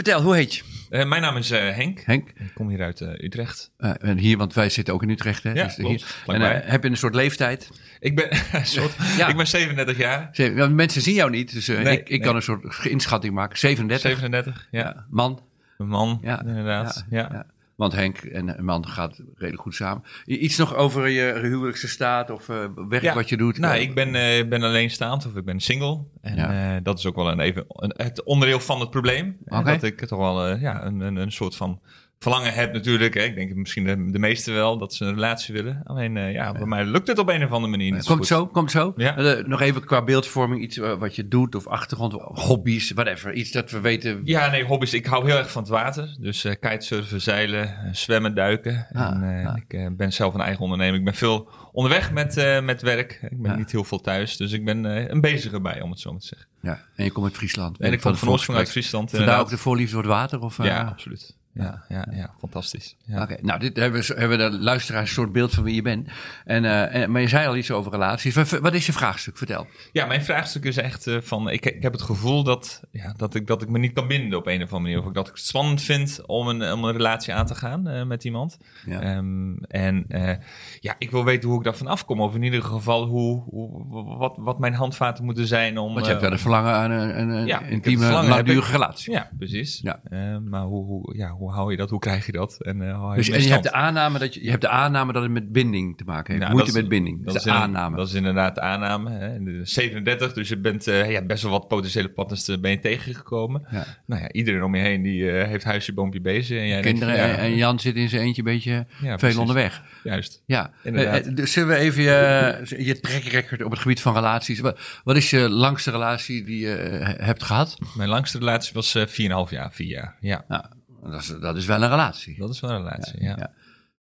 Vertel, hoe heet je? Uh, mijn naam is uh, Henk. Henk. Ik kom hier uit uh, Utrecht. en hier, want wij zitten ook in Utrecht. Hè? Ja, dus hier. En heb je een soort leeftijd? Ik ben, soort, Ja. ik ben 37 jaar. Ze- want Mensen zien jou niet, dus eh, Nee, ik, ik nee. kan een soort inschatting maken. 37. 37, ja. Ja. Man. Een man, Ja, inderdaad. Ja. Want Henk en een man gaat redelijk goed samen. Iets nog over je huwelijkse staat of eh, werk Ja. wat je doet? Nou, ik ben, eh, ben alleenstaand of ik ben single. En Ja. eh, dat is ook wel een even een, het onderdeel van het probleem. Eh. Dat ik toch wel eh, ja, een, een, een soort van verlangen heb natuurlijk. Hè. Ik denk misschien de, de meesten wel, dat ze een relatie willen. Alleen eh, ja, bij mij lukt het op een of andere manier niet Komt goed. zo, komt zo. Ja. Eh, nog even qua beeldvorming, iets eh, wat je doet of achtergrond, hobby's, whatever. Iets dat we weten. Ja, nee, hobby's. Ik hou heel erg van het water. Dus kitesurfen, zeilen, zwemmen, duiken. Ah, en, ah. Ik ben zelf een eigen ondernemer. Ik ben veel onderweg met, met werk. Ik ben Ja. niet heel veel thuis. Dus ik ben een bezige bij, om het zo maar te zeggen. Ja. En je komt uit Friesland. En ik van kom van oorsprong uit Friesland. Vandaar ook de voorliefde voor het water? Of? Ja, absoluut. Ja, ja, ja, fantastisch. Ja. Oké, nou, dit hebben, we, hebben de luisteraars een soort beeld van wie je bent. En, eh, en, maar je zei al iets over relaties. Wat, wat is je vraagstuk? Vertel. Ja, mijn vraagstuk is echt eh, van... Ik, ik heb het gevoel dat, ja, dat, ik, dat ik me niet kan binden op een of andere manier. Of dat ik het spannend vind om een, om een relatie aan te gaan eh, met iemand. Ja. Ehm, en eh, ja, ik wil weten hoe ik daarvan afkom. Of in ieder geval hoe, hoe, wat, wat mijn handvaten moeten zijn om... Want je hebt wel een verlangen aan een, een, een ja, intieme, langdurige relatie. Ja, precies. Ja. Eh, maar hoe, hoe, ja, hoe hou je dat? Hoe krijg je dat? En, eh, je Dus, en je hebt, de aanname dat je, je hebt de aanname dat het met binding te maken heeft. Nou, Moeite met binding. Dat, is de aanname. Dat is inderdaad de aanname. Hè. De 37, dus je bent eh, ja, best wel wat potentiële partners ben je tegengekomen. Ja. Nou ja, iedereen om je heen die eh, heeft huisje, boompje, bezen. En jij Kinderen en, ja, en Jan zit in zijn eentje een beetje Ja, veel onderweg. Juist. Ja, Inderdaad. Dus zullen we even je, je track record op het gebied van relaties. Wat, wat is je langste relatie die je hebt gehad? Mijn langste relatie was eh 4,5 jaar, 4 jaar. Ja, Nou, dat is, dat is wel een relatie. dat is wel een relatie. Ja. ja.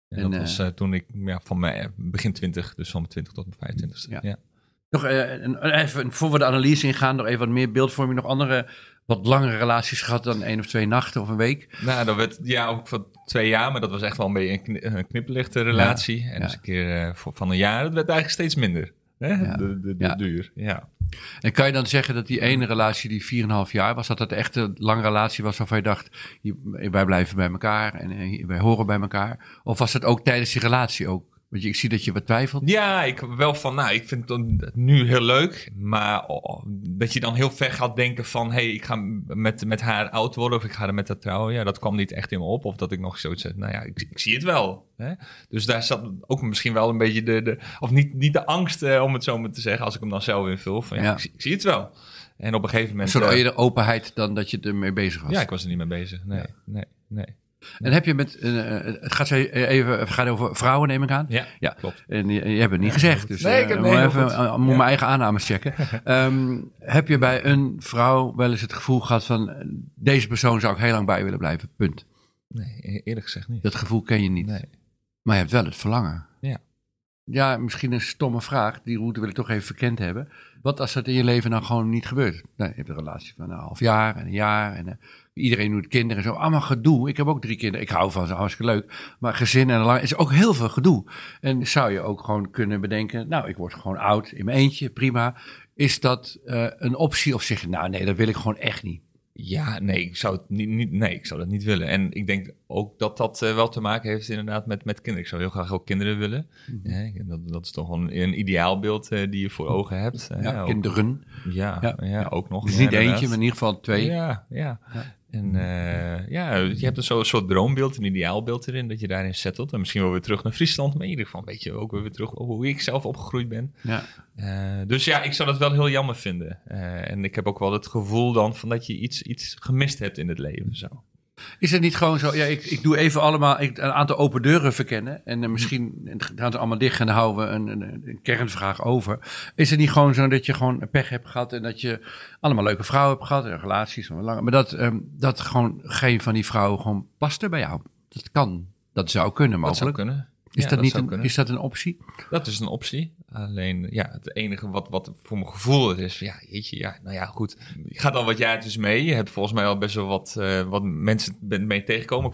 En En, dat eh, was eh, toen ik ja, van mijn eh, begin 20, dus van mijn 20 tot mijn 25ste. Ja. Ja. Nog even, voor we de analyse ingaan, nog even wat meer beeldvorming. Nog andere, wat langere relaties gehad dan één of twee nachten of een week. Nou, dat werd ja ook van twee jaar, maar dat was echt wel een beetje een, kni- een knipperlichte relatie. en ja. dus een keer voor, van een jaar, dat werd eigenlijk steeds minder. Hè? Ja. De, de, de Ja. duur. Ja. En kan je dan zeggen dat die ene relatie, die 4,5 jaar was, dat dat echt een lange relatie was waarvan je dacht, wij blijven bij elkaar en eh, wij horen bij elkaar? Of was dat ook tijdens die relatie ook? Want je, ik zie dat je wat twijfelt. Ja, ik wel van, nou, ik vind het nu heel leuk. Maar oh, dat je dan heel ver gaat denken van, hé, hey, ik ga met, met haar oud worden of ik ga er met haar trouwen. Ja, dat kwam niet echt in me op. Of dat ik nog zoiets nou ja, ik, ik zie het wel. Hè? Dus daar zat ook misschien wel een beetje de, de of niet, niet de angst, eh, om het zo maar te zeggen, als ik hem dan zelf invul. Van, ja, Ja. Ik, zie- ik zie het wel. En op een gegeven moment... Eh, je de openheid dan dat je ermee bezig was. ja, ik was er niet mee bezig. Nee, nee, nee. En heb je met, eh, eh, het gaat zo even, het gaat over vrouwen neem ik aan. Ja, Ja. klopt. En je, je hebt het niet gezegd, dus Nee, eh, ik heb- moet even, eh, mijn eigen aannames checken. Ehm, heb je bij een vrouw wel eens het gevoel gehad van, eh, deze persoon zou ik heel lang bij willen blijven, punt. Nee, e- eerlijk gezegd niet. Dat gevoel ken je niet. Nee. Maar je hebt wel het verlangen. Ja. Ja, misschien een stomme vraag. Die route wil ik toch even verkend hebben. Wat als dat in je leven nou gewoon niet gebeurt? Nou, je hebt een relatie van een half jaar en een jaar. En, eh, iedereen doet kinderen en zo. Allemaal gedoe. Ik heb ook drie kinderen. Ik hou van ze, hartstikke leuk. Maar gezin en lang is ook heel veel gedoe. En zou je ook gewoon kunnen bedenken... Nou, ik word gewoon oud in mijn eentje, prima. Is dat eh, een optie of zeg. Nou, nee, dat wil ik gewoon echt niet. Ja, nee, ik zou het niet, niet, nee, ik zou dat niet willen. En ik denk ook dat dat eh, wel te maken heeft inderdaad met, met kinderen. Ik zou heel graag ook kinderen willen. Hè, dat, dat is toch een, een ideaalbeeld eh, die je voor ogen hebt. Ja, kinderen. ja, Ja. ja. ook nog. Dus niet eentje, maar in ieder geval twee. Ja, ja. En eh, ja, je hebt een soort, soort droombeeld, een ideaalbeeld erin, dat je daarin settelt. En misschien wel weer terug naar Friesland, maar in ieder geval weet je ook weer terug op hoe ik zelf opgegroeid ben. Ja. Eh, dus ja, ik zou dat wel heel jammer vinden. Eh, en ik heb ook wel het gevoel dan van dat je iets, iets gemist hebt in het leven. Zo. Is het niet gewoon zo, ja, ik, ik doe even allemaal ik, een aantal open deuren verkennen. En uh, misschien gaan ze allemaal dicht en dan houden we een, een, een, kernvraag over. Is het niet gewoon zo dat je gewoon pech hebt gehad en dat je allemaal leuke vrouwen hebt gehad en relaties, maar dat, um, dat gewoon geen van die vrouwen gewoon paste bij jou? Dat kan, dat zou kunnen mogelijk. Dat zou kunnen. Is, ja, dat, niet een, is dat een optie? Dat is een optie. Alleen, ja, het enige wat, wat voor mijn gevoel is, ja, jeetje, ja, nou ja, goed. Je gaat al wat jaar dus mee. Je hebt volgens mij al best wel wat, uh, wat mensen mee tegenkomen.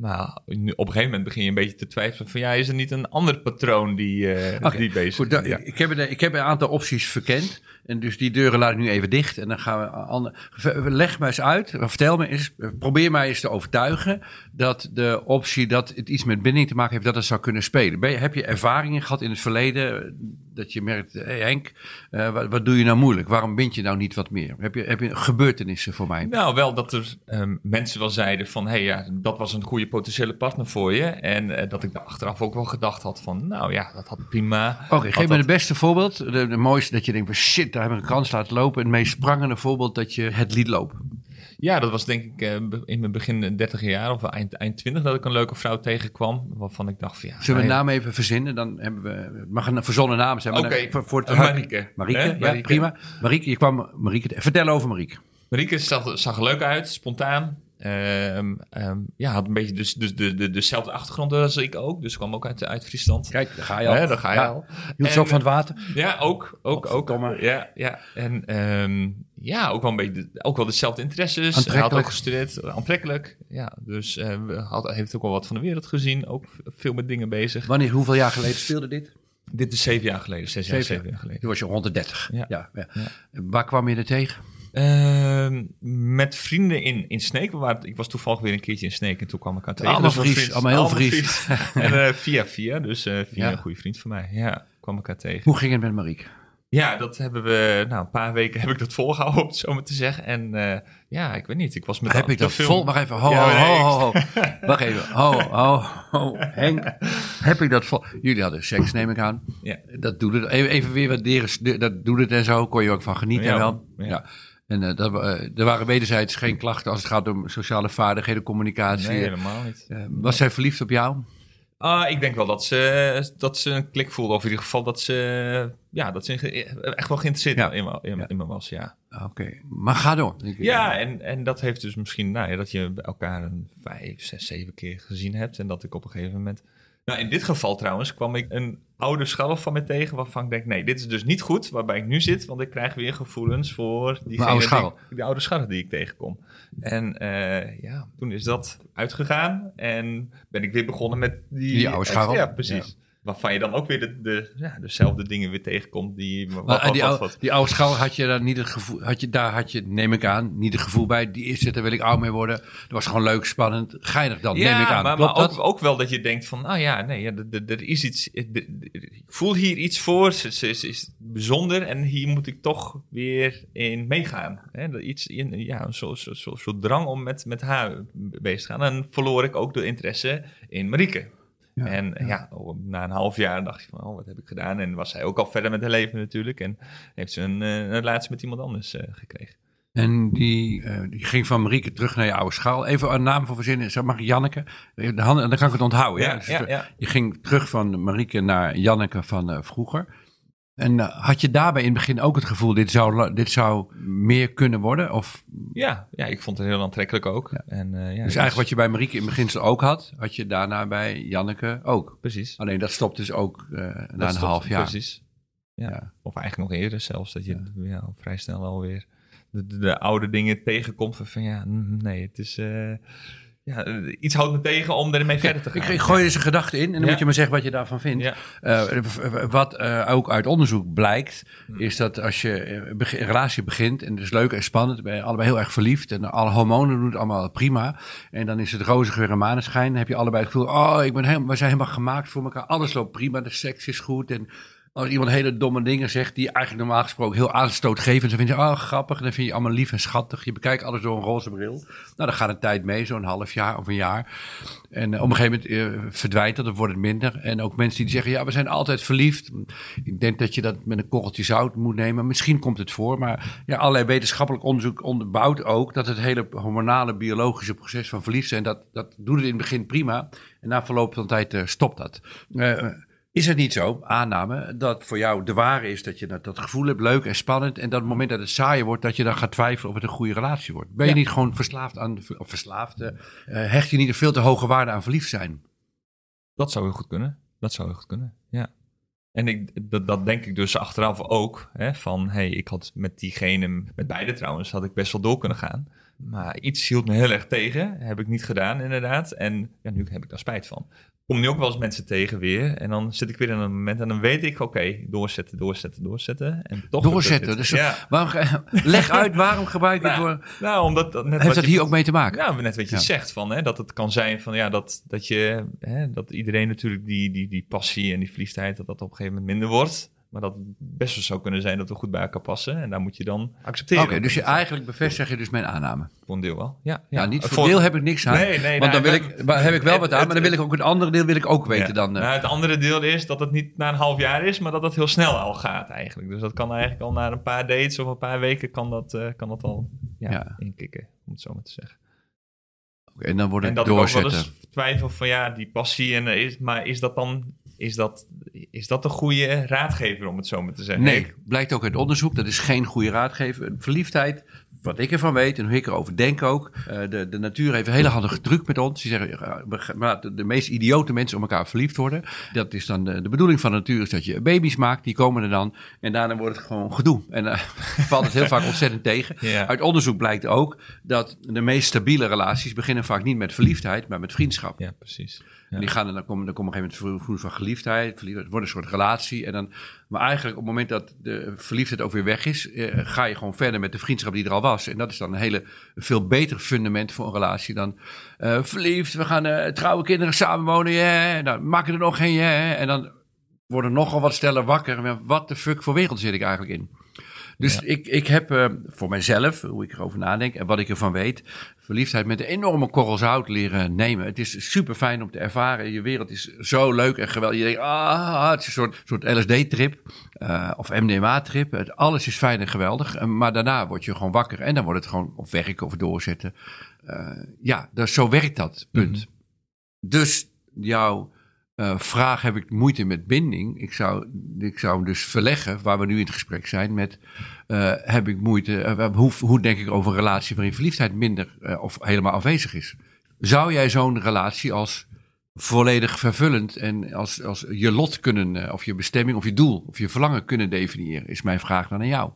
Maar nu, op een gegeven moment begin je een beetje te twijfelen van ja, is er niet een ander patroon die, uh, okay, die bezig goed, is? Ja. Ik, heb een, ik heb een aantal opties verkend. En dus die deuren laat ik nu even dicht. En dan gaan we. Ander, leg me eens uit. Vertel me eens. Probeer mij eens te overtuigen. dat de optie dat het iets met binding te maken heeft. dat het zou kunnen spelen. Ben je, heb je ervaringen gehad in het verleden. dat je merkt. Hey Henk, uh, wat, wat, doe je nou moeilijk? Waarom bind je nou niet wat meer? Heb je, heb je gebeurtenissen voor mij? Nou, wel dat er um, mensen wel zeiden van. hé, hey, ja, dat was een goede potentiële partner voor je. En uh, dat ik daar achteraf ook wel gedacht had van. nou ja, dat had prima. Oké, okay, geef me het beste voorbeeld. De, de mooiste dat je denkt van shit daar heb ik een kans laten lopen. Het meest sprangende voorbeeld dat je het liet lopen. Ja, dat was denk ik uh, in mijn begin 30 jaar of eind, eind 20 dat ik een leuke vrouw tegenkwam. Waarvan ik dacht van ja. Zullen we een naam even verzinnen? Dan hebben we. Het mag een verzonnen naam zijn. Oké, okay. voor, voor het, Marieke. Marieke, ja, Marieke. prima. Marieke, je kwam. Marieke, vertel over Marieke. Marieke zag, zag er leuk uit, spontaan. Um, um, ja, had een beetje dus, dus de, de, dezelfde achtergrond als ik ook. Dus kwam ook uit, uit Friesland. Kijk, daar ga je al. Ja, daar ga je ja. al. Hield ze ook van het water? Ja, ook. ook, ook ja, ja. En um, ja, ook wel een beetje ook wel dezelfde interesses. Hij had ook gestudeerd, aantrekkelijk. Ja, dus uh, had, heeft ook wel wat van de wereld gezien. Ook veel met dingen bezig. Wanneer, hoeveel jaar geleden speelde dit? Dit is zeven jaar geleden, zes jaar, zeven jaar geleden. Toen was je 130. Ja. Ja, ja. Waar kwam je er tegen? Uh, met vrienden in, in Sneek. Waren, ik was toevallig weer een keertje in Sneek en toen kwam ik aan tegen. Allemaal Fries, allemaal heel Fries. en uh, via via, dus uh, via ja. een goede vriend van mij. Ja, kwam ik aan tegen. Hoe ging het met Marieke? Ja, dat hebben we, nou, een paar weken heb ik dat volgehouden, om het zo maar te zeggen. En uh, ja, ik weet niet, ik was met Heb ik dat film... vol? Wacht even, ho, ja, ho, ho, ho, ho. Wacht even, ho, ho, ho. Henk, heb ik dat vol? Jullie hadden seks, neem ik aan. Ja. Dat doet het, even, even weer wat deren, dat doet het en zo, kon je ook van genieten ja, wel. Ja. En uh, dat, uh, er waren wederzijds geen klachten als het gaat om sociale vaardigheden, communicatie. Nee, helemaal niet. Uh, was zij verliefd op jou? Uh, ik denk wel dat ze, dat ze een klik voelde. Of in ieder geval dat ze, ja, dat ze echt wel geïnteresseerd ja. in, me, in, ja. in me was. Ja. Oké, okay. maar ga door. Ja, en, en dat heeft dus misschien nou ja, dat je elkaar een vijf, zes, zeven keer gezien hebt. En dat ik op een gegeven moment nou, in dit geval trouwens kwam ik een oude schalf van me tegen waarvan ik denk, nee, dit is dus niet goed waarbij ik nu zit, want ik krijg weer gevoelens voor die oude scharrel. Die, oude scharrel die ik tegenkom. En uh, ja, toen is dat uitgegaan en ben ik weer begonnen met die, die oude scharrel. Ja, precies. Ja. Waarvan je dan ook weer de, de, ja, dezelfde dingen weer tegenkomt. Die, wat, maar, wat, die, wat, oude, die oude schouw had je daar niet het gevoel, had je, daar had je, neem ik aan, niet het gevoel bij, die is het, daar wil ik oud mee worden. Dat was gewoon leuk, spannend, geinig dan, ja, neem ik aan. Maar, maar ook, ook, wel dat je denkt van, nou ja, nee, ja, er is iets, ik voel hier iets voor, ze is, is bijzonder en hier moet ik toch weer in meegaan. Hè? Iets, ja, een soort zo, zo, zo drang om met, met haar bezig te gaan. En verloor ik ook de interesse in Marieke. Ja, en ja. ja. na een half jaar dacht je van, oh, wat heb ik gedaan? En was zij ook al verder met haar leven natuurlijk. En heeft ze een, een relatie met iemand anders uh, gekregen. En die, uh, die ging van Marieke terug naar je oude schaal. Even een naam voor verzinnen, zeg maar Janneke. De handen, dan kan ik het onthouden. Ja, dus ja, ja. Je ging terug van Marieke naar Janneke van uh, vroeger. En uh, had je daarbij in het begin ook het gevoel, dit zou, dit zou meer kunnen worden? Of? Ja, ja, ik vond het heel aantrekkelijk ook. Ja. En, uh, ja, dus eigenlijk wat je bij Marieke in het beginsel ook had, had je daarna bij Janneke ook. Precies. Alleen dat stopt dus ook uh, na dat een half jaar. Precies. Ja. ja. Of eigenlijk nog eerder zelfs, dat je ja. vrij snel alweer de, de, de, oude dingen tegenkomt. Van ja, nee, het is ja, iets houdt me tegen om ermee verder te gaan. Ik, ik gooi eens een gedachte in en dan ja. moet je maar zeggen wat je daarvan vindt. Ja. Uh, wat uh, ook uit onderzoek blijkt, hmm. is dat als je een relatie begint en het is leuk en spannend, ben je allebei heel erg verliefd en alle hormonen doen het allemaal prima. En dan is het roze geur en maneschijn. Dan heb je allebei het gevoel, oh, ik ben helemaal, we zijn helemaal gemaakt voor elkaar. Alles loopt prima, de seks is goed en Als iemand hele domme dingen zegt die eigenlijk normaal gesproken heel aanstootgevend zijn, vind je, oh grappig, dan vind je allemaal lief en schattig. Je bekijkt alles door een roze bril. Nou, dan gaat een tijd mee, zo'n half jaar of een jaar. En eh, op een gegeven moment eh, verdwijnt dat, dan wordt het minder. En ook mensen die zeggen, ja, we zijn altijd verliefd. Ik denk dat je dat met een korreltje zout moet nemen. Misschien komt het voor, maar ja, allerlei wetenschappelijk onderzoek onderbouwt ook dat het hele hormonale, biologische proces van verliefd zijn, dat, dat doet het in het begin prima. En na verloop van tijd eh, stopt dat. Is het niet zo, aanname, dat voor jou de ware is dat je dat, dat gevoel hebt, leuk en spannend. En dat het moment dat het saaier wordt, dat je dan gaat twijfelen of het een goede relatie wordt? Ben je Ja. niet gewoon verslaafd aan, of verslaafd, eh, eh, hecht je niet een veel te hoge waarde aan verliefd zijn? Dat zou heel goed kunnen. Dat zou heel goed kunnen, ja. En ik, dat, dat denk ik dus achteraf ook. Hè, van, hey, ik had met diegene, met beide trouwens, had ik best wel door kunnen gaan. Maar iets hield me heel erg tegen. Heb ik niet gedaan, inderdaad. En ja, nu heb ik daar spijt van. Kom nu ook wel eens mensen tegen weer. En dan zit ik weer in een moment en dan weet ik, oké, doorzetten, doorzetten, doorzetten. En toch Doorzetten, dus ja. waarom, leg uit waarom gebruik je Nou, woord. Nou, omdat dat net Heeft wat dat je- hier ook mee te maken? nou, net wat je Ja. zegt, van, hè, dat het kan zijn van, ja, dat, dat, je, hè, dat iedereen natuurlijk die, die, die passie en die verliefdheid, dat dat op een gegeven moment minder wordt. Maar dat het best wel zou kunnen zijn dat we goed bij elkaar passen. En daar moet je dan accepteren. Oké, dus je eigenlijk bevestig je dus mijn aanname. Voor een deel wel. Ja, Ja, niet voor Voor- deel heb ik niks aan. Nee, nee, want dan wil nou, ik, maar heb ik wel het- wat aan, het- maar dan wil ik ook het andere deel wil ik ook weten Ja. dan. eh. Nou, het andere deel is dat het niet na een half jaar is, maar dat het heel snel al gaat eigenlijk. Dus dat kan eigenlijk al na een paar dates of een paar weken kan dat, eh, kan dat al ja, Ja. inkikken, om het zo maar te zeggen. Oké, en dan wordt En het dat ik ook wel doorzetten. eens twijfel van ja, die passie. En, eh, is, maar is dat dan is dat, is dat een goede raadgever, om het zo maar te zeggen? Nee, Ik- blijkt ook uit onderzoek. Dat is geen goede raadgever. Verliefdheid, wat ik ervan weet en hoe ik erover denk ook. eh, de, de natuur heeft een hele handige truc met ons. Die zeggen, gaan- maar de, de meest idiote mensen om elkaar verliefd worden. Dat is dan de, de bedoeling van de natuur is dat je baby's maakt. Die komen er dan. En daarna wordt het gewoon gedoe. En eh valt het heel vaak ontzettend tegen. Ja. Uit onderzoek blijkt ook dat de meest stabiele relaties beginnen vaak niet met verliefdheid, maar met vriendschap. Ja, precies. En die gaan dan komen, dan komt op een gegeven moment gevoel van geliefdheid. verliefdheid, Het wordt een soort relatie. En dan, maar eigenlijk op het moment dat de verliefdheid ook weer weg is, eh, ga je gewoon verder met de vriendschap die er al was. En dat is dan een hele veel beter fundament voor een relatie dan eh, verliefd. We gaan eh, trouwe kinderen samenwonen. Yeah. En dan maken er nog geen. Yeah. En dan worden nogal wat stellen wakker. Wat de fuck voor wereld zit ik eigenlijk in? Dus Ja. ik, ik heb eh, voor mezelf, hoe ik erover nadenk en wat ik ervan weet, verliefdheid met een enorme korrel zout leren nemen. Het is super fijn om te ervaren. Je wereld is zo leuk en geweldig. Je denkt, ah, het is een soort, soort LSD-trip eh, of MDMA-trip. Alles is fijn en geweldig. Eh, maar daarna word je gewoon wakker en dan wordt het gewoon of werken of doorzetten. Ja, dus zo werkt dat. Punt. Dus jouw eh, vraag heb ik moeite met binding. Ik zou, ik zou hem dus verleggen, waar we nu in het gesprek zijn, met eh, heb ik moeite, eh, hoe, hoe denk ik over een relatie waarin verliefdheid minder of helemaal afwezig is? Zou jij zo'n relatie als volledig vervullend en als, als je lot kunnen, of je bestemming of je doel of je verlangen kunnen definiëren, is mijn vraag dan aan jou.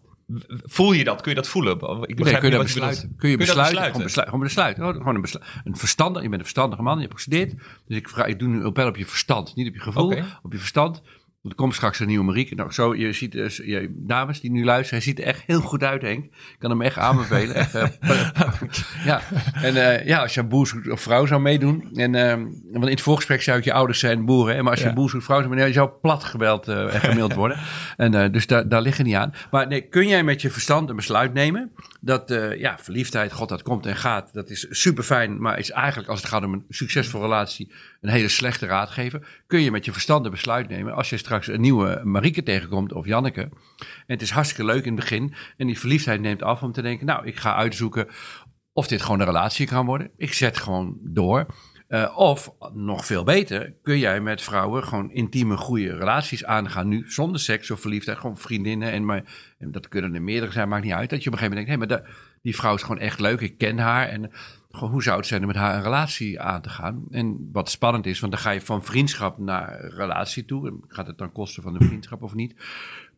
Voel je dat? Kun je dat voelen? Ik Nee, begrijp kun je dat besluiten? Kun je dat besluiten? Gewoon, besluiten. gewoon besluiten. Oh, Gewoon een, beslu- een verstandig. Je bent een verstandige man. Je hebt gestudeerd. Dus ik vraag, ik doe nu een op je verstand, niet op je gevoel, op je verstand. Er komt straks een nieuwe Marieke. Nou, zo, je ziet, dus, je, dames die nu luisteren, hij ziet er echt heel goed uit, Henk. Ik kan hem echt aanbevelen. echt, eh, ja, en eh, ja, als je een boer of vrouw zou meedoen. En, eh, want in het voorgesprek zou ik je ouders zijn boeren. hè, Maar als je Ja. een boer of vrouw zou meedoen, je zou plat gebeld eh, en gemaild worden. en, eh, dus daar, daar liggen niet aan. Maar nee, kun jij met je verstand een besluit nemen? Dat eh, ja, verliefdheid, god, dat komt en gaat. Dat is super fijn. Maar is eigenlijk, als het gaat om een succesvolle relatie, een hele slechte raadgever. Kun je met je verstand een besluit nemen. Als je straks een nieuwe Marieke tegenkomt of Janneke. En het is hartstikke leuk in het begin. En die verliefdheid neemt af om te denken, nou, ik ga uitzoeken of dit gewoon een relatie kan worden. Ik zet gewoon door. Eh, of nog veel beter, kun jij met vrouwen gewoon intieme, goede relaties aangaan. Nu zonder seks of verliefdheid, gewoon vriendinnen. En, maar, en dat kunnen er meerdere zijn, maakt niet uit. Dat je op een gegeven moment denkt: hé, maar da- die vrouw is gewoon echt leuk, ik ken haar. En hoe zou het zijn om met haar een relatie aan te gaan? En wat spannend is, want dan ga je van vriendschap naar relatie toe. En gaat het dan kosten van de vriendschap of niet?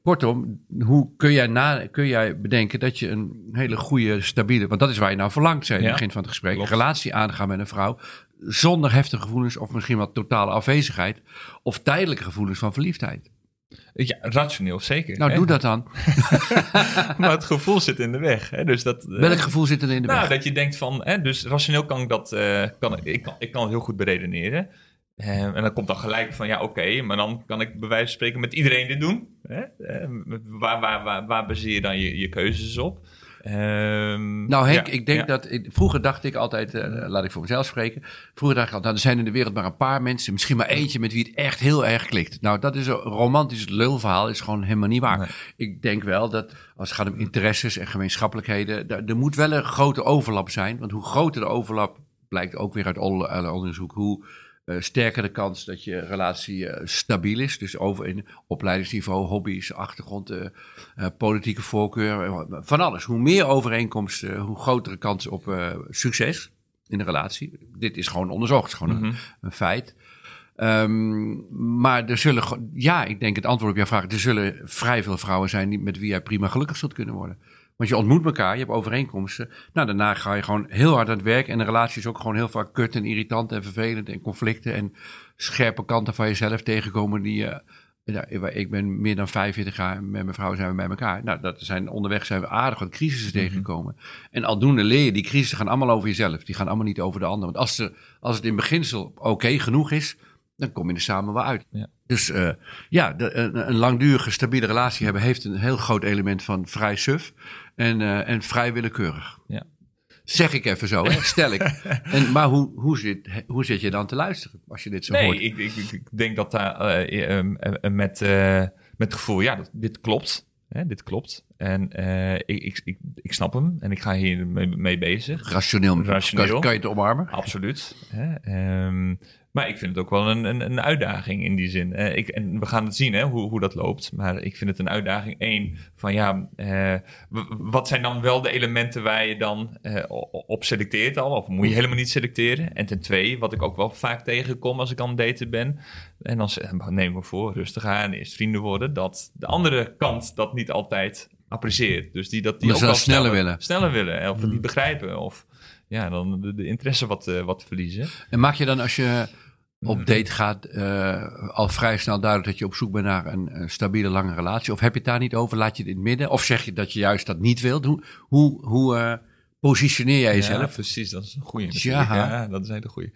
Kortom, hoe kun jij, na, kun jij bedenken dat je een hele goede, stabiele, want dat is waar je nou verlangt, zei in het begin van het gesprek, klopt. relatie aangaan met een vrouw zonder heftige gevoelens of misschien wat totale afwezigheid of tijdelijke gevoelens van verliefdheid. Ja, rationeel zeker. Nou, hè? doe dat dan. maar het gevoel zit in de weg. Hè? Dus dat, eh, Welk gevoel zit er in de Nou, weg? dat je denkt van, hè, dus rationeel kan ik dat, eh, kan, ik, kan, ik kan het heel goed beredeneren. Eh, en dan komt dan gelijk van, ja, oké, maar dan kan ik bij wijze van spreken met iedereen dit doen. Hè? Eh, waar, waar, waar, waar baseer je dan je, je keuzes op? Ehm, Nou Henk, ja, ik denk ja. dat... ik- vroeger dacht ik altijd, eh, laat ik voor mezelf spreken. Vroeger dacht ik altijd, nou, er zijn in de wereld maar een paar mensen. Misschien maar eentje met wie het echt heel erg klikt. Nou, dat is een romantisch lulverhaal. is gewoon helemaal niet waar. Nee. Ik denk wel dat als het gaat om interesses en gemeenschappelijkheden... daar- er moet wel een grote overlap zijn. Want hoe groter de overlap, blijkt ook weer uit uit onderzoek... hoe eh, sterker de kans dat je relatie eh, stabiel is. Dus over in opleidingsniveau, hobby's, achtergrond, eh, eh, politieke voorkeur, eh, van alles. Hoe meer overeenkomsten, hoe grotere kans op eh, succes in de relatie. Dit is gewoon onderzocht, het is gewoon een, Mhm. een feit. Ehm, maar er zullen, ja, ik denk het antwoord op jouw vraag, er zullen vrij veel vrouwen zijn die, met wie jij prima gelukkig zult kunnen worden. Want je ontmoet elkaar, je hebt overeenkomsten. Nou, daarna ga je gewoon heel hard aan het werk. En de relatie is ook gewoon heel vaak kut en irritant en vervelend en conflicten en scherpe kanten van jezelf tegenkomen die je. ja, ik ben meer dan 45 jaar met mijn vrouw zijn we bij elkaar. Nou, dat zijn, onderweg zijn we aardig wat crisissen tegengekomen. En aldoende leer je, die crisissen gaan allemaal over jezelf. Die gaan allemaal niet over de ander. Want als, er, als het in beginsel oké genoeg is, dan kom je er samen wel uit. Ja. Dus eh, ja, de, een, een langdurige, stabiele relatie hebben heeft een heel groot element van vrij suf en, eh, en vrij willekeurig. Ja. Zeg ik even zo, hè? stel ik. En, maar hoe, hoe, zit, hoe zit je dan te luisteren als je dit zo Nee, hoort? ik, ik, ik- ik denk dat daar eh, eh, eh, met, met het gevoel, ja, dat, dit klopt. Hè, dit klopt. En ik, ik, ik, ik snap hem en ik ga hier mee, mee bezig. Rationeel, Rationeel. Kan, kan je het omarmen? Absoluut. Hè? Ehm, maar ik vind het ook wel een, een, een uitdaging in die zin. Eh, ik, en we gaan het zien hè, hoe, hoe dat loopt. Maar ik vind het een uitdaging. Eén, van ja, eh, wat zijn dan wel de elementen waar je dan eh, op selecteert al? Of moet je helemaal niet selecteren? En ten twee, wat ik ook wel vaak tegenkom als ik aan het daten ben. En dan zeg- neem ik me voor, rustig aan, eerst vrienden worden. Dat de andere kant dat niet altijd apprecieert. Dus die dat die ook wel sneller willen. Sneller willen. Of het Mm. niet begrijpen. Of ja, dan de, de interesse wat, eh, wat verliezen. En maak je dan als je. Op date gaat eh, al vrij snel duidelijk dat je op zoek bent naar een, eh, stabiele lange relatie? Of heb je het daar niet over? Laat je het in het midden? Of zeg je dat je juist dat niet wilt? Hoe, hoe, hoe eh, positioneer jij Ja, jezelf? precies, dat is een goede. Ja. Ja, dat is een hele goede.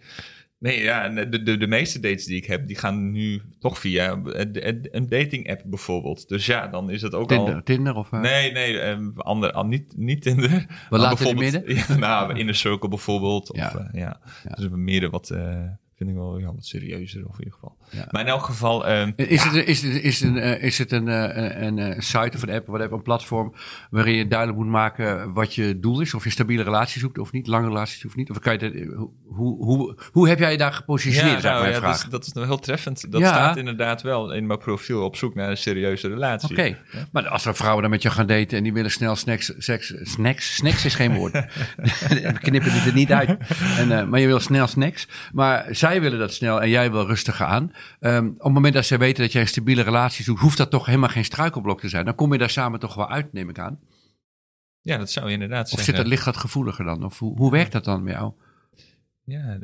Nee, ja, de, de, de meeste dates die ik heb, die gaan nu toch via een een dating app bijvoorbeeld. Dus ja, dan is het ook Tinder, al... Tinder of... eh, Nee, nee, ander, al niet, niet Tinder. We laten het in Ja, nou, Inner Circle bijvoorbeeld. Of, Ja. ja. ja. Ja. Dus meer wat, eh, vind ik wel ja, wat serieuzer of in ieder geval. Ja. Maar in elk geval... ehm, Is, ja, het, is, het, is, het een, eh, is het een, eh, een, een site of een app, whatever, een platform waarin je duidelijk moet maken wat je doel is? Of je stabiele relatie zoekt of niet, lange relaties of niet? Of kan je dat, hoe, hoe, hoe heb jij je daar gepositioneerd, ja, nou, ja, dat, is, dat is nou heel treffend. Dat Ja. staat inderdaad wel in mijn profiel op zoek naar een serieuze relatie. Oké, maar als er vrouwen dan met je gaan daten en die willen snel snacks, seks, snacks, snacks is geen woord. We knippen die er niet uit. En, eh, maar je wil snel snacks. Maar zij willen dat snel en jij wil rustiger aan. Ehm, op het moment dat zij weten dat jij een stabiele relatie zoekt, hoeft dat toch helemaal geen struikelblok te zijn. Dan kom je daar samen toch wel uit, neem ik aan. Ja, dat zou je inderdaad Of zeggen. zit dat, ligt dat gevoeliger dan? Of hoe, hoe werkt dat dan met jou? Ja,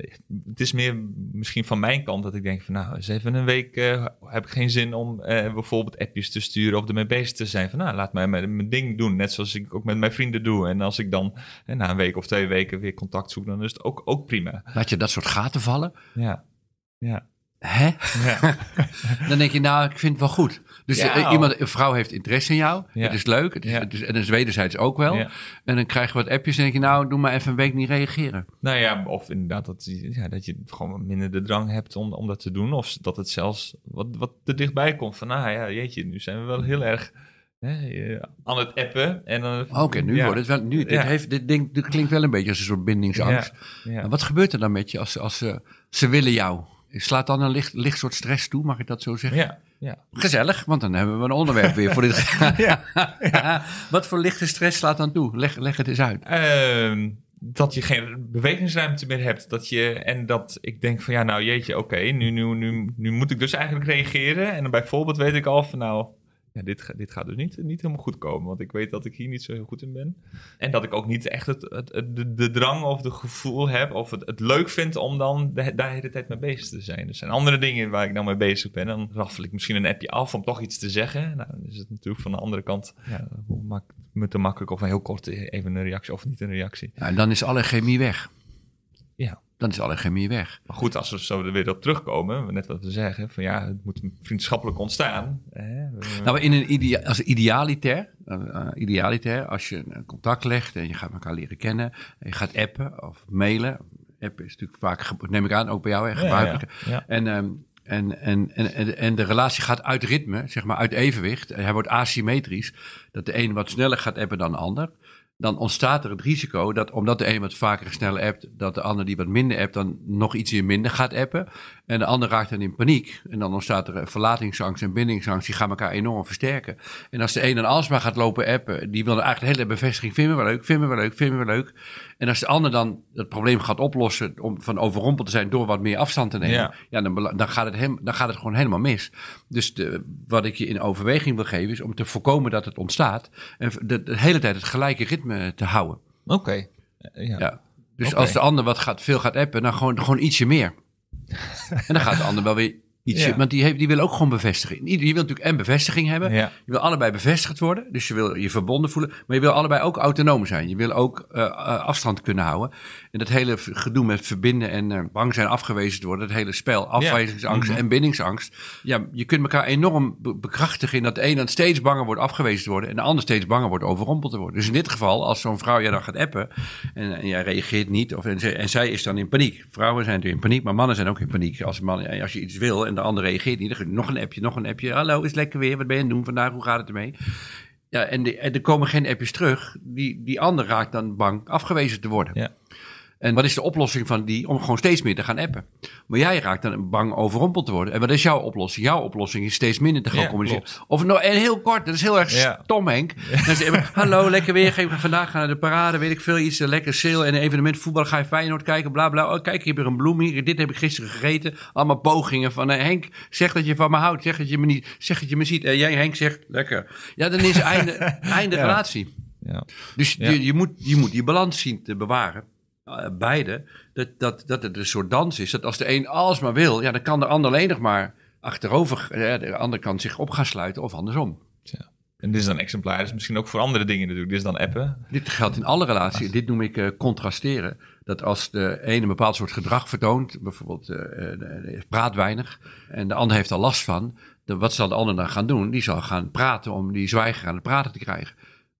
het is meer misschien van mijn kant dat ik denk van nou, eens even een week eh, heb ik geen zin om eh, bijvoorbeeld appjes te sturen of ermee bezig te zijn. Van nou, laat mij mijn, mijn ding doen, net zoals ik ook met mijn vrienden doe. En als ik dan eh, na een week of twee weken weer contact zoek, dan is het ook, ook prima. Laat je dat soort gaten vallen? Ja, ja, Hè? ja. Dan denk je, nou, ik vind het wel goed. Dus Ja, eh, iemand, een vrouw heeft interesse in jou. Ja. Het is leuk. Het is, het is, en dat is wederzijds ook wel. En dan krijg je wat appjes en denk je, nou, doe maar even een week niet reageren. Nou ja, of inderdaad dat, ja, dat je gewoon minder de drang hebt om, om dat te doen. Of dat het zelfs wat, wat te dichtbij komt van, nou ja, jeetje, nu zijn we wel heel erg hè, eh, aan het appen. En dan, Oké, nu wordt het wel. Nu, dit, heeft, dit, ding, dit klinkt wel een beetje als een soort bindingsangst. Wat gebeurt er dan met je als, als ze, ze willen jou? Slaat dan een licht, licht soort stress toe, mag ik dat zo zeggen? Ja, ja. Gezellig, want dan hebben we een onderwerp weer voor dit. Ja. Wat voor lichte stress slaat dan toe? Leg, leg het eens uit. Ehm, dat je geen bewegingsruimte meer hebt. Dat je, en dat ik denk van ja, nou jeetje, oké, nu, nu, nu, nu moet ik dus eigenlijk reageren. En dan bijvoorbeeld weet ik al van nou, ja, dit, dit gaat dus niet, niet helemaal goed komen. Want ik weet dat ik hier niet zo heel goed in ben. En dat ik ook niet echt het, het, het- de, de drang of de gevoel heb of het, het leuk vind om dan de, daar de hele tijd mee bezig te zijn. Er zijn andere dingen waar ik dan mee bezig ben. Dan raffel ik misschien een appje af om toch iets te zeggen. Nou, dan is het natuurlijk van de andere kant ja, hoe maak me te makkelijk of een heel kort even een reactie of niet een reactie. Nou, dan is alle chemie weg. Ja, dan is alle chemie weg. Maar goed, als we zo weer op terugkomen, net wat we zeggen, van ja, het moet vriendschappelijk ontstaan. Hè? Nou, in een idea als idealitair, uh, idealitair, als je een contact legt en je gaat elkaar leren kennen, en je gaat appen of mailen. Appen is natuurlijk vaak, neem ik aan, ook bij jou, hè, gebruikelijk. Ja, ja, En um, en, en, en, en de relatie gaat uit ritme, zeg maar uit evenwicht. Hij wordt asymmetrisch. Dat de een wat sneller gaat appen dan de ander dan ontstaat er het risico dat omdat de een wat vaker sneller appt, dat de ander die wat minder appt, dan nog iets minder gaat appen. En de ander raakt dan in paniek. En dan ontstaat er verlatingsangst en bindingsangst. Die gaan elkaar enorm versterken. En als de een dan alsmaar gaat lopen appen, die wil eigenlijk de hele bevestiging vinden we leuk, vinden we leuk, vinden we leuk. En als de ander dan het probleem gaat oplossen om van overrompeld te zijn door wat meer afstand te nemen, ja. dan, dan, gaat het hem, dan gaat het gewoon helemaal mis. Dus de, wat ik je in overweging wil geven is om te voorkomen dat het ontstaat. En de, de hele tijd het gelijke ritme te houden. Oké. Ja. ja. Dus als de ander wat gaat, veel gaat appen, dan gewoon, gewoon ietsje meer. En dan gaat de ander wel weer Iets, Want die, heeft, die wil ook gewoon bevestiging. Je wil natuurlijk en bevestiging hebben. Je wil allebei bevestigd worden. Dus je wil je verbonden voelen. Maar je wil allebei ook autonoom zijn. Je wil ook uh, afstand kunnen houden. En dat hele gedoe met verbinden en uh, bang zijn afgewezen te worden. Dat hele spel, afwijzingsangst mhm. en bindingsangst. Ja, je kunt elkaar enorm bekrachtigen in dat de een dan steeds banger wordt afgewezen te worden. En de ander steeds banger wordt overrompeld te worden. Dus in dit geval, als zo'n vrouw jij dan gaat appen. En, en jij reageert niet. Of, en, zij, en zij is dan in paniek. Vrouwen zijn natuurlijk in paniek, maar mannen zijn ook in paniek. Als, man, als je iets wil en de ander reageert niet. Nog een appje, nog een appje. Hallo, is lekker weer. Wat ben je aan het doen vandaag? Hoe gaat het ermee? Ja, en, de, en er komen geen appjes terug. Die, die ander raakt dan bang afgewezen te worden. Ja. En wat is de oplossing van die? Om gewoon steeds meer te gaan appen. Maar jij raakt dan bang overrompeld te worden. En wat is jouw oplossing? Jouw oplossing is steeds minder te gaan communiceren. Of nou, en heel kort, dat is heel erg ja. stom, Henk. Dan zeggen hallo, lekker weer. Vandaag gaan naar de parade, weet ik veel. Iets eh, lekker sale en een evenement voetbal. Ga je Feyenoord kijken, bla bla. Oh, kijk, ik heb er een bloem hier. Dit heb ik gisteren gegeten. Allemaal pogingen van uh, Henk, zeg dat je van me houdt. Zeg dat je me niet, zeg dat je me ziet. En jij, Henk, zegt lekker. Ja, dan is einde, einde relatie. Ja. Dus Je, je, moet, je moet die balans zien te bewaren. Eh, beide, dat, dat, dat het een soort dans is. Dat als de een alles maar wil, ja, dan kan de ander alleen nog maar achterover. de ander kan zich op gaan sluiten of andersom. Ja. En dit is dan exemplarisch, misschien ook voor andere dingen natuurlijk. Dit is dan appen. Dit geldt in alle relaties. Dit noem ik uh, contrasteren. Dat als de ene een bepaald soort gedrag vertoont, bijvoorbeeld uh, praat weinig, en de ander heeft er last van, de, wat zal de ander dan gaan doen? Die zal gaan praten om die zwijger aan het praten te krijgen.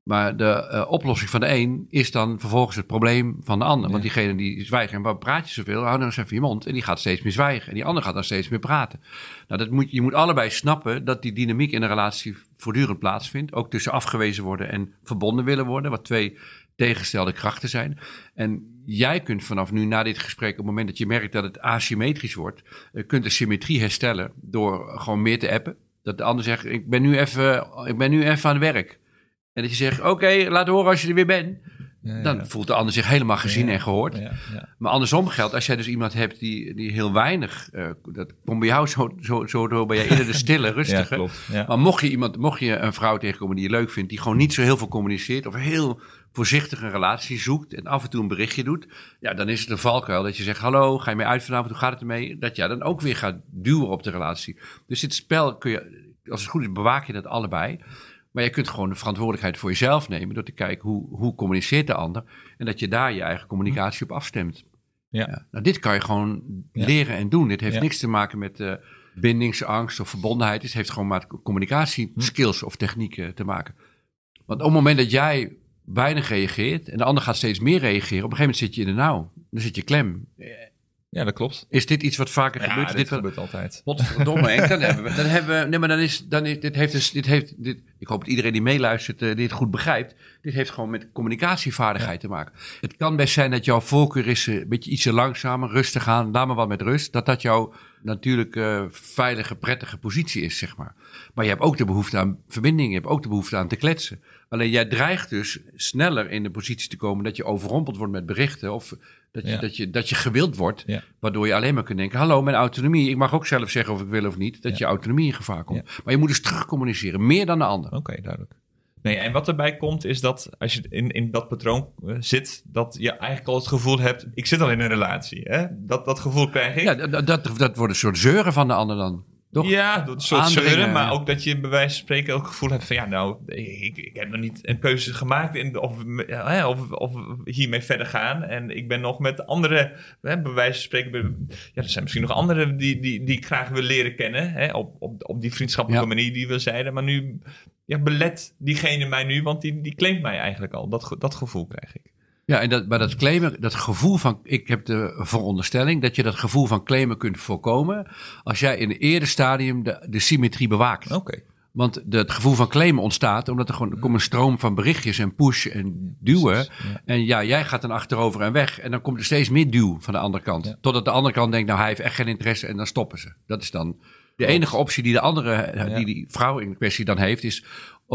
Maar de uh, oplossing van de een is dan vervolgens het probleem van de ander. Want diegene die zwijgt, en waar praat je zoveel? Hou nou eens even je mond. En die gaat steeds meer zwijgen. En die ander gaat dan steeds meer praten. Nou, dat moet, je moet allebei snappen dat die dynamiek in een relatie voortdurend plaatsvindt. Ook tussen afgewezen worden en verbonden willen worden. Wat twee tegenstelde krachten zijn. En jij kunt vanaf nu, na dit gesprek, op het moment dat je merkt dat het asymmetrisch wordt, uh, kunt de symmetrie herstellen door gewoon meer te appen. Dat de ander zegt, ik ben nu even, ik ben nu even aan het werk. En dat je zegt, oké, laat horen als je er weer bent. Dan voelt de ander zich helemaal gezien en gehoord. Maar andersom geldt, als jij dus iemand hebt die, die heel weinig... Uh, dat komt bij jou zo, zo, zo door, ben jij eerder de stille, rustige. Klopt, maar mocht je, iemand, mocht je een vrouw tegenkomen die je leuk vindt... die gewoon niet zo heel veel communiceert... of heel voorzichtig een relatie zoekt en af en toe een berichtje doet... ja, dan is het een valkuil dat je zegt... hallo, ga je mee uit vanavond, hoe gaat het ermee? Dat jij dan ook weer gaat duwen op de relatie. Dus dit spel kun je, als het goed is, bewaak je dat allebei... Maar je kunt gewoon de verantwoordelijkheid voor jezelf nemen door te kijken hoe, hoe communiceert de ander. En dat je daar je eigen communicatie op afstemt. Ja. Nou, dit kan je gewoon leren en doen. Dit heeft niks te maken met uh, bindingsangst of verbondenheid. Het heeft gewoon met communicatieskills of technieken te maken. Want op het moment dat jij weinig reageert en de ander gaat steeds meer reageren, op een gegeven moment zit je in de nauw. Dan zit je klem. Ja, dat klopt. Is dit iets wat vaker ja, gebeurt? Dit, dit gebeurt altijd. Wat verdomme, Henk. Dan hebben we, dan hebben we, nee, maar dan is, dan is, dit heeft dus, dit heeft, dit, ik hoop dat iedereen die meeluistert uh, dit goed begrijpt. Dit heeft gewoon met communicatievaardigheid te maken. Het kan best zijn dat jouw voorkeur is uh, een beetje iets langzamer, rustig aan, laat maar wat met rust. Dat dat jouw natuurlijk uh, veilige, prettige positie is, zeg maar. Maar je hebt ook de behoefte aan verbinding, je hebt ook de behoefte aan te kletsen. Alleen jij dreigt dus sneller in de positie te komen dat je overrompeld wordt met berichten of dat je, dat je, dat je gewild wordt, waardoor je alleen maar kunt denken: hallo, mijn autonomie. Ik mag ook zelf zeggen of ik wil of niet, dat je autonomie in gevaar komt. Maar je moet dus terug communiceren, meer dan de ander. Oké, duidelijk. Nee, en wat erbij komt is dat als je in, in dat patroon eh, zit, dat je eigenlijk al het gevoel hebt: ik zit al in een relatie. Hè? Dat, dat gevoel krijg ik. Ja, dat, dat, dat wordt een soort zeuren van de ander dan. Toch? Ja, dat soort Aandringen. zeuren, maar ook dat je bij wijze van spreken ook het gevoel hebt van ja, nou, ik, ik heb nog niet een keuze gemaakt in of, ja, of, of hiermee verder gaan. En ik ben nog met andere, hè, bij wijze van spreken, ja, er zijn misschien nog anderen die, die, die ik graag wil leren kennen, hè, op, op, op die vriendschappelijke Ja. manier die we zeiden. Maar nu ja, belet diegene mij nu, want die, die claimt mij eigenlijk al. Dat, dat gevoel krijg ik. Ja, en dat, maar dat claimen, dat gevoel van, ik heb de veronderstelling dat je dat gevoel van claimen kunt voorkomen als jij in een eerder stadium de, de symmetrie bewaakt. Oké. Want het gevoel van claimen ontstaat omdat er gewoon er komt een stroom van berichtjes en push en duwen. Ja. En ja, jij gaat dan achterover en weg. En dan komt er steeds meer duw van de andere kant. Ja. Totdat de andere kant denkt, nou hij heeft echt geen interesse en dan stoppen ze. Dat is dan de enige optie die de andere, eh, die die vrouw in kwestie dan heeft, is op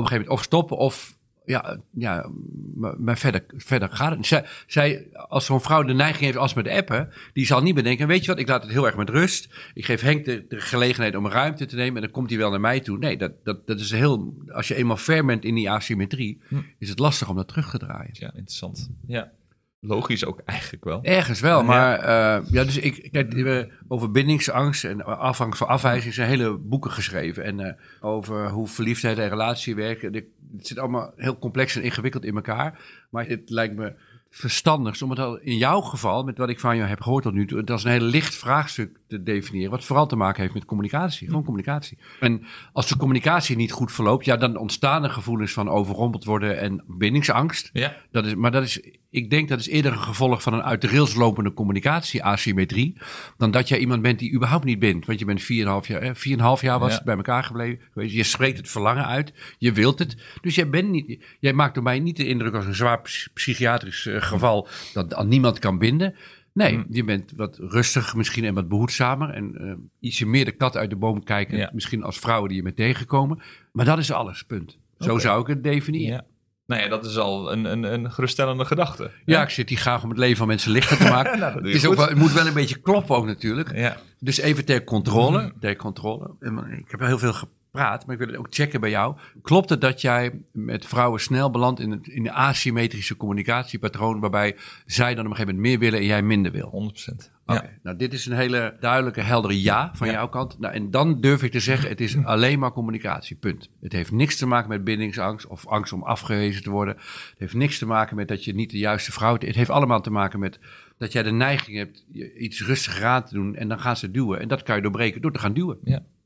een gegeven moment of stoppen of ja, ja maar, maar verder, verder gaat het. Zij, zij, als zo'n vrouw de neiging heeft als met appen, die zal niet bedenken, weet je wat, ik laat het heel erg met rust. Ik geef Henk de, de gelegenheid om ruimte te nemen en dan komt hij wel naar mij toe. Nee, dat, dat, dat is heel, als je eenmaal ver bent in die asymmetrie, Hm. is het lastig om dat terug te draaien. Ja, interessant. Ja. Logisch ook eigenlijk wel. Ergens wel, Ja. maar eh, ja, dus ik, kijk, over bindingsangst en afhangst van afwijzing zijn hele boeken geschreven. En eh, over hoe verliefdheid en relatie werken. Het zit allemaal heel complex en ingewikkeld in elkaar. Maar het lijkt me verstandigst om het al in jouw geval, met wat ik van jou heb gehoord tot nu toe, het als een heel licht vraagstuk te definiëren. Wat vooral te maken heeft met communicatie. Gewoon communicatie. En als de communicatie niet goed verloopt, ja, dan ontstaan er gevoelens van overrompeld worden en bindingsangst. Ja. Dat is, maar dat is, ik denk dat is eerder een gevolg van een uit de rails lopende communicatie-asymmetrie. Dan dat jij iemand bent die überhaupt niet bent. Want je bent 4,5 jaar, eh, 4,5 jaar was Ja. het bij elkaar gebleven. geweest. Je spreekt het verlangen uit. Je wilt het. Dus jij, bent niet, jij maakt door mij niet de indruk als een zwaar ps- psychiatrisch eh, geval dat aan niemand kan binden. Nee, Hmm. je bent wat rustig misschien en wat behoedzamer. En eh, ietsje meer de kat uit de boom kijken. Ja. Misschien als vrouwen die je bent tegengekomen. Maar dat is alles, punt. Zo zou ik het definiëren. Ja. Nou ja, dat is al een, een, een geruststellende gedachte. Ja, ik zit hier graag om het leven van mensen lichter te maken. Nou, het, is ook wel, het moet wel een beetje kloppen ook natuurlijk. Ja. Dus even ter controle. Mhm. Ter controle. Ik heb heel veel gepraat, maar ik wil het ook checken bij jou. Klopt het dat jij met vrouwen snel belandt in, het, in de asymmetrische communicatiepatroon... waarbij zij dan op een gegeven moment meer willen en jij minder wil? 100%. Oké, nou dit is een hele duidelijke, heldere ja van Ja. jouw kant. Nou, en dan durf ik te zeggen, het is alleen maar communicatie, punt. Het heeft niks te maken met bindingsangst of angst om afgewezen te worden. Het heeft niks te maken met dat je niet de juiste vrouw... Het heeft allemaal te maken met dat jij de neiging hebt iets rustiger aan te doen... en dan gaan ze duwen. En dat kan je doorbreken door te gaan duwen.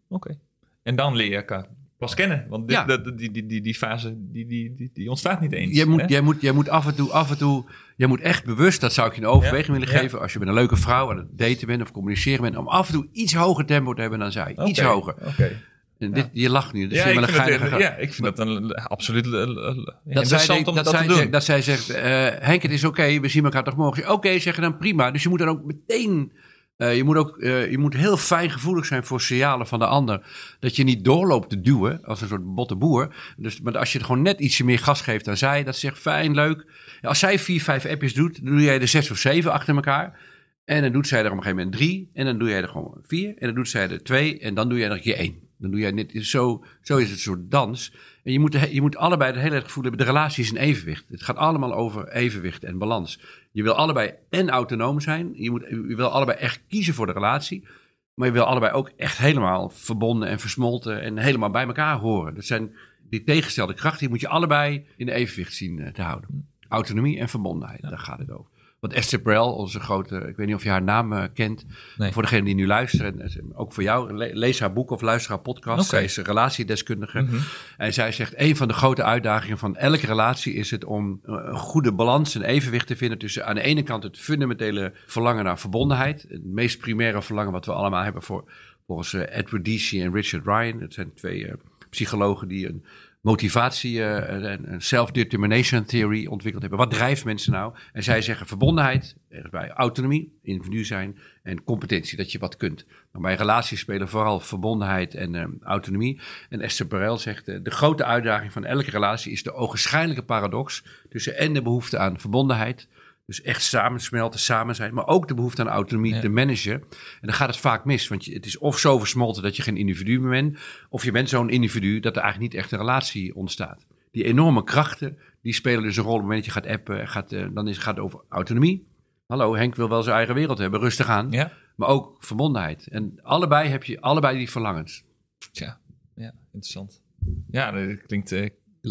Oké. En dan leer je elkaar pas kennen. Want dit, Ja. dat- die, die, die, die fase die, die, die, die ontstaat niet eens. Jij moet, hè? jij, moet, jij moet af en toe, af en toe, jij moet echt bewust, dat zou ik je een overweging Ja, willen ja. geven, als je met een leuke vrouw aan het daten bent of communiceren bent, om af en toe iets hoger tempo te hebben dan zij. Iets hoger. Oké. En dit, je lacht nu, dat Ja, ik vind grap. ja, ik vind dat een absoluut Dat zij, denkt- om dat, dat, zij te doen. zegt, dat zij zegt, eh, Henk, het is oké, we zien elkaar toch morgen. Oké, zeggen dan prima. Dus je moet dan ook meteen, eh, je, moet ook, eh, je moet heel fijngevoelig zijn voor signalen van de ander. Dat je niet doorloopt te duwen als een soort botte boer. Dus, maar als je gewoon net ietsje meer gas geeft dan zij, dat zegt fijn, leuk. Als zij vier, vijf appjes doet, dan doe jij er zes of zeven achter elkaar. En dan doet zij er op een gegeven moment drie. En dan doe jij er gewoon vier. En dan doet zij er twee. En dan doe jij er een keer één. Dan doe jij net zo, zo is het een soort dans. En je moet, je moet allebei het hele gevoel hebben. De relatie is een evenwicht. Het gaat allemaal over evenwicht en balans. Je wil allebei en autonoom zijn. Je, moet, je wil allebei echt kiezen voor de relatie. Maar je wil allebei ook echt helemaal verbonden en versmolten. En helemaal bij elkaar horen. Dat zijn die tegengestelde krachten. Die moet je allebei in evenwicht zien eh, te houden. Autonomie en verbondenheid. Daar gaat het over. Want Esther Perel, onze grote, ik weet niet of je haar naam eh, kent. Nee. Voor degene die nu luisteren, en ook voor jou, le- lees haar boek of luister haar podcast. Oké. Zij is een relatiedeskundige. Mhm. En zij zegt, een van de grote uitdagingen van elke relatie is het om eh, een goede balans en evenwicht te vinden tussen aan de ene kant het fundamentele verlangen naar verbondenheid. Het meest primaire verlangen wat we allemaal hebben voor, volgens eh, Edward Deci en Richard Ryan. Dat zijn twee psychologen die een motivatie eh, en self-determination theory ontwikkeld hebben. Wat drijft mensen nou? En zij zeggen verbondenheid, bij autonomie, individu zijn en competentie, dat je wat kunt. Maar bij relaties spelen vooral verbondenheid en eh, autonomie. En Esther Perel zegt, eh, de grote uitdaging van elke relatie is de ogenschijnlijke paradox tussen en de behoefte aan verbondenheid, dus echt samensmelten, samen zijn, maar ook de behoefte aan autonomie Ja. te managen. En dan gaat het vaak mis, want het is of zo versmolten dat je geen individu meer bent, of je bent zo'n individu dat er eigenlijk niet echt een relatie ontstaat. Die enorme krachten, die spelen dus een rol op het moment dat je gaat appen, gaat, eh, dan is, gaat het over autonomie. hallo, Henk wil wel zijn eigen wereld hebben, rustig aan. Ja. Maar ook verbondenheid. En allebei heb je allebei die verlangens. Tja, ja, interessant. Ja, dat klinkt,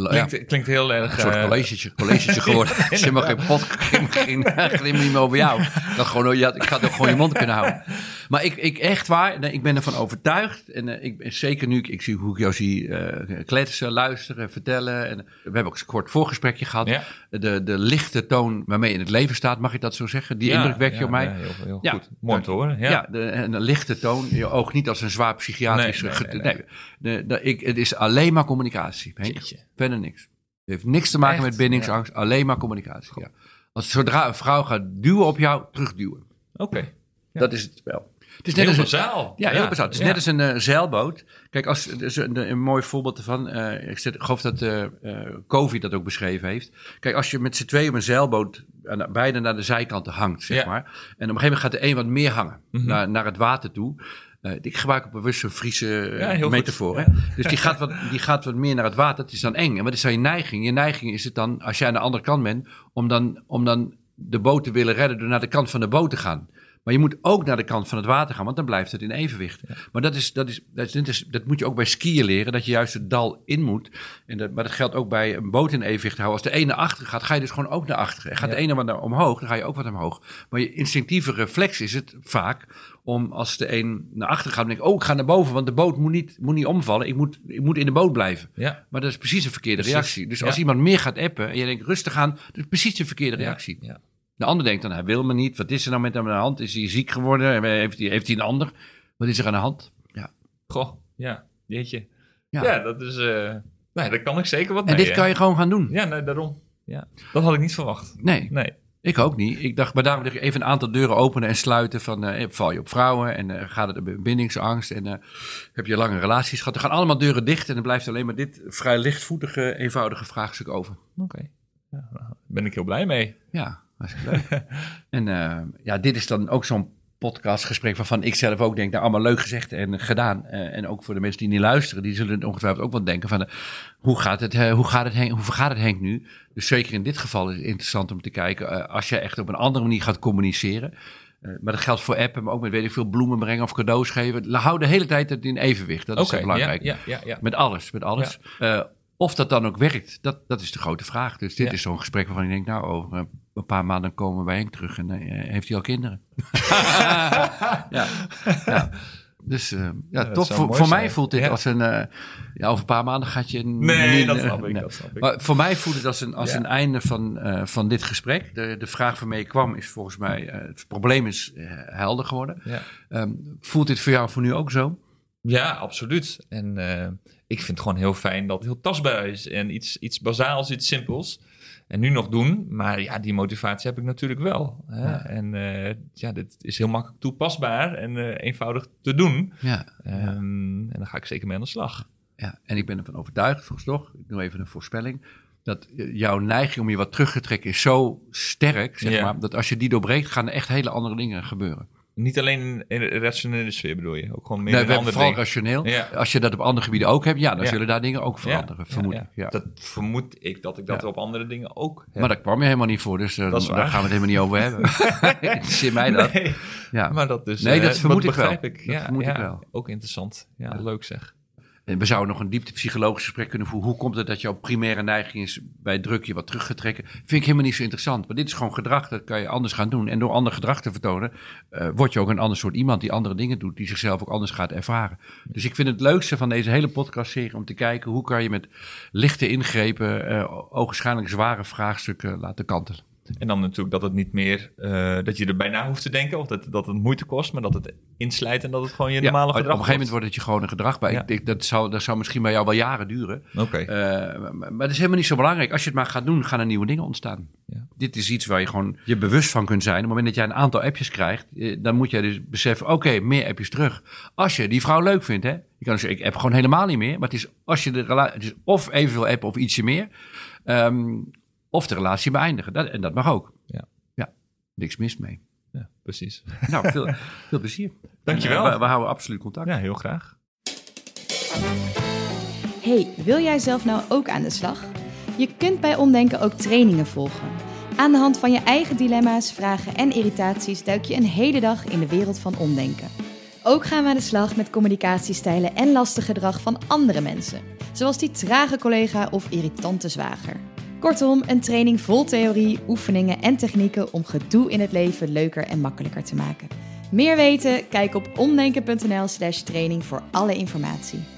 eh, Ja, klinkt, klinkt heel erg... een soort eh, collegetje, collegetje geworden. Is helemaal geen pot, geen, geen, geen niet meer over jou. Dat gewoon, ja, ik had ook gewoon je mond kunnen houden. Maar ik, ik echt waar, nee, ik ben ervan overtuigd. En eh, ik ben zeker nu, ik, ik zie hoe ik jou zie eh, kletsen, luisteren, vertellen. En, we hebben ook een kort voorgesprekje gehad. Ja. De, de lichte toon waarmee je in het leven staat, mag ik dat zo zeggen? Die ja, indruk wek je ja, op mij? Ja, heel, goed. Mooi te horen. Ja. De, en een lichte toon. Je oog niet als een zwaar psychiatrisch... Nee, nee, get- nee, nee. de, de, ik, het is alleen maar communicatie. Verder niks. Het heeft niks te maken Echt? met bindingsangst. Alleen maar communicatie. Ja. Als zodra een vrouw gaat duwen op jou, terugduwen. Oké. Dat is het spel. Het is net Heel als een, bazaal. ja, heel. Het is Ja. net als een eh, zeilboot. Kijk, als, een, een mooi voorbeeld ervan. eh, ik, zet, ik geloof dat eh eh, Covid dat ook beschreven heeft. Kijk, als je met z'n tweeën op een zeilboot aan, beide naar de zijkanten hangt, zeg Ja. maar. En op een gegeven moment gaat de een wat meer hangen. Mhm. naar, naar het water toe. Ik gebruik bewust een Friese Ja, metafoor. Ja. Dus die gaat, wat, die gaat wat meer naar het water. Dat is dan eng. En wat is dan je neiging? Je neiging is het dan, als jij aan de andere kant bent, om dan, om dan de boot te willen redden door naar de kant van de boot te gaan. Maar je moet ook naar de kant van het water gaan, want dan blijft het in evenwicht. Maar dat, is, dat, is, dat, is, dat moet je ook bij skiën leren, dat je juist het dal in moet. En dat, maar dat geldt ook bij een boot in evenwicht houden. Als de ene naar achter gaat, ga je dus gewoon ook naar achteren. En gaat de ene wat naar omhoog, dan ga je ook wat omhoog. Maar je instinctieve reflex is het vaak om als de een naar achter gaat, dan denk ik, oh, ik ga naar boven, want de boot moet niet, moet niet omvallen. Ik moet, ik moet in de boot blijven. Ja. Maar dat is precies een verkeerde Precies. reactie. Dus Ja. als iemand meer gaat appen en je denkt rustig aan, dat is precies de verkeerde reactie. Ja. De ander denkt dan, hij wil me niet. Wat is er nou met hem aan de hand? Is hij ziek geworden? Heeft hij, heeft hij een ander? Wat is er aan de hand? Ja. Goh, ja. Jeetje. Ja. Ja, dat is... eh nee, daar kan ik zeker wat En mee. dit kan je gewoon gaan doen. Ja, nee, daarom. Ja. Dat had ik niet verwacht. Nee, Nee. ik ook niet. Ik dacht, maar daarom even een aantal deuren openen en sluiten. Van, eh, val je op vrouwen en eh, gaat het bindingsangst en eh, heb je lange relaties gehad. Er gaan allemaal deuren dicht en dan blijft alleen maar dit vrij lichtvoetige, eenvoudige vraagstuk over. Oké. Ja, daar ben ik heel blij mee. Ja, hartstikke leuk. en eh, ja, dit is dan ook zo'n podcastgesprek waarvan ik zelf ook denk, nou allemaal leuk gezegd en gedaan. Eh, en ook voor de mensen die niet luisteren, die zullen ongetwijfeld ook wel denken van, eh, hoe gaat het, hoe gaat het Henk, hoe gaat het Henk nu? Dus zeker in dit geval is het interessant om te kijken, als je echt op een andere manier gaat communiceren. maar dat geldt voor appen, maar ook met weet ik veel bloemen brengen of cadeaus geven. Hou de hele tijd het in evenwicht. Dat is heel belangrijk. Ja, ja, ja, ja. Met alles, met alles. Of dat dan ook werkt, dat, dat is de grote vraag. Dus dit is zo'n gesprek waarvan ik denk, nou, over eh, een paar maanden komen Henk terug en eh, heeft hij al kinderen. ja, ja. Dus eh, ja, toch, voor, mij voelt dit Ja. als een, eh, ja, over een paar maanden gaat je... Nee, dat snap ik. nee. Dat snap ik. Maar voor mij voelt het als een, als Ja. een einde van, van dit gesprek. De, de vraag waarmee ik kwam is volgens mij, het probleem is helder geworden. Ja. Ehm, voelt dit voor jou voor nu ook zo? Ja, absoluut. En ik vind het gewoon heel fijn dat het heel tastbaar is. En iets, iets bazaals, iets simpels. En nu nog doen. Maar ja, die motivatie heb ik natuurlijk wel. Hè? Ja. En eh, ja, dit is heel makkelijk toepasbaar en eh, eenvoudig te doen. Ja. Ehm, En daar ga ik zeker mee aan de slag. Ja, en ik ben ervan overtuigd, volgens toch, ik doe even een voorspelling, dat eh, jouw neiging om je wat terug te trekken is zo sterk, zeg Ja. maar, dat als je die doorbreekt, gaan er echt hele andere dingen gebeuren. Niet alleen in de rationele sfeer bedoel je, ook gewoon meer Nee, in we andere vooral dingen. rationeel. Ja. Als je dat op andere gebieden ook hebt, ja, dan zullen daar dingen ook veranderen, vermoed ik. Dat vermoed ik dat ik dat op andere dingen ook heb. Maar daar kwam je helemaal niet voor, dus eh, daar gaan we het helemaal niet over hebben. Interesseert mij dat. Nee, Ja. maar dat dus. Nee, dat eh, vermoed ik wel. begrijp Ik. Dat ja, vermoed ik wel. Ook interessant. Ja. leuk zeg. En we zouden nog een diepte psychologisch gesprek kunnen voeren. Hoe komt het dat jouw primaire neiging is bij druk je wat teruggetrekken? Vind ik helemaal niet zo interessant. Maar dit is gewoon gedrag, dat kan je anders gaan doen. En door ander gedrag te vertonen, eh, word je ook een ander soort iemand die andere dingen doet, die zichzelf ook anders gaat ervaren. Dus ik vind het leukste van deze hele podcastserie om te kijken hoe kan je met lichte ingrepen uh, ogenschijnlijk zware vraagstukken laten kantelen. En dan natuurlijk dat het niet meer, uh, dat je er bijna hoeft te denken of dat, dat het moeite kost, maar dat het inslijt en dat het gewoon je normale ja, gedrag Op een gegeven moment wordt het je gewoon een gedrag bij. Ja. Ik denk, dat, zou, dat zou misschien bij jou wel jaren duren. Oké. Uh, maar, maar dat is helemaal niet zo belangrijk. Als je het maar gaat doen, gaan er nieuwe dingen ontstaan. Ja. Dit is iets waar je gewoon je bewust van kunt zijn. Op het moment dat jij een aantal appjes krijgt, eh, dan moet jij dus beseffen, oké, okay, meer appjes terug. Als je die vrouw leuk vindt, hè. Je kan zeggen, ik app gewoon helemaal niet meer. Maar het is, als je de relatie, het is of evenveel appen of ietsje meer. Um, of de relatie beëindigen. Dat, en dat mag ook. Ja. ja. Niks mis mee. Ja, precies. Nou, veel, veel plezier. Dankjewel. En, we, we houden absoluut contact. Ja, heel graag. Hey, wil jij zelf nou ook aan de slag? Je kunt bij Omdenken ook trainingen volgen. Aan de hand van je eigen dilemma's, vragen en irritaties duik je een hele dag in de wereld van omdenken. Ook gaan we aan de slag met communicatiestijlen en lastig gedrag van andere mensen, zoals die trage collega of irritante zwager. Kortom, een training vol theorie, oefeningen en technieken om gedoe in het leven leuker en makkelijker te maken. Meer weten? Kijk op omdenken.nl/slash training voor alle informatie.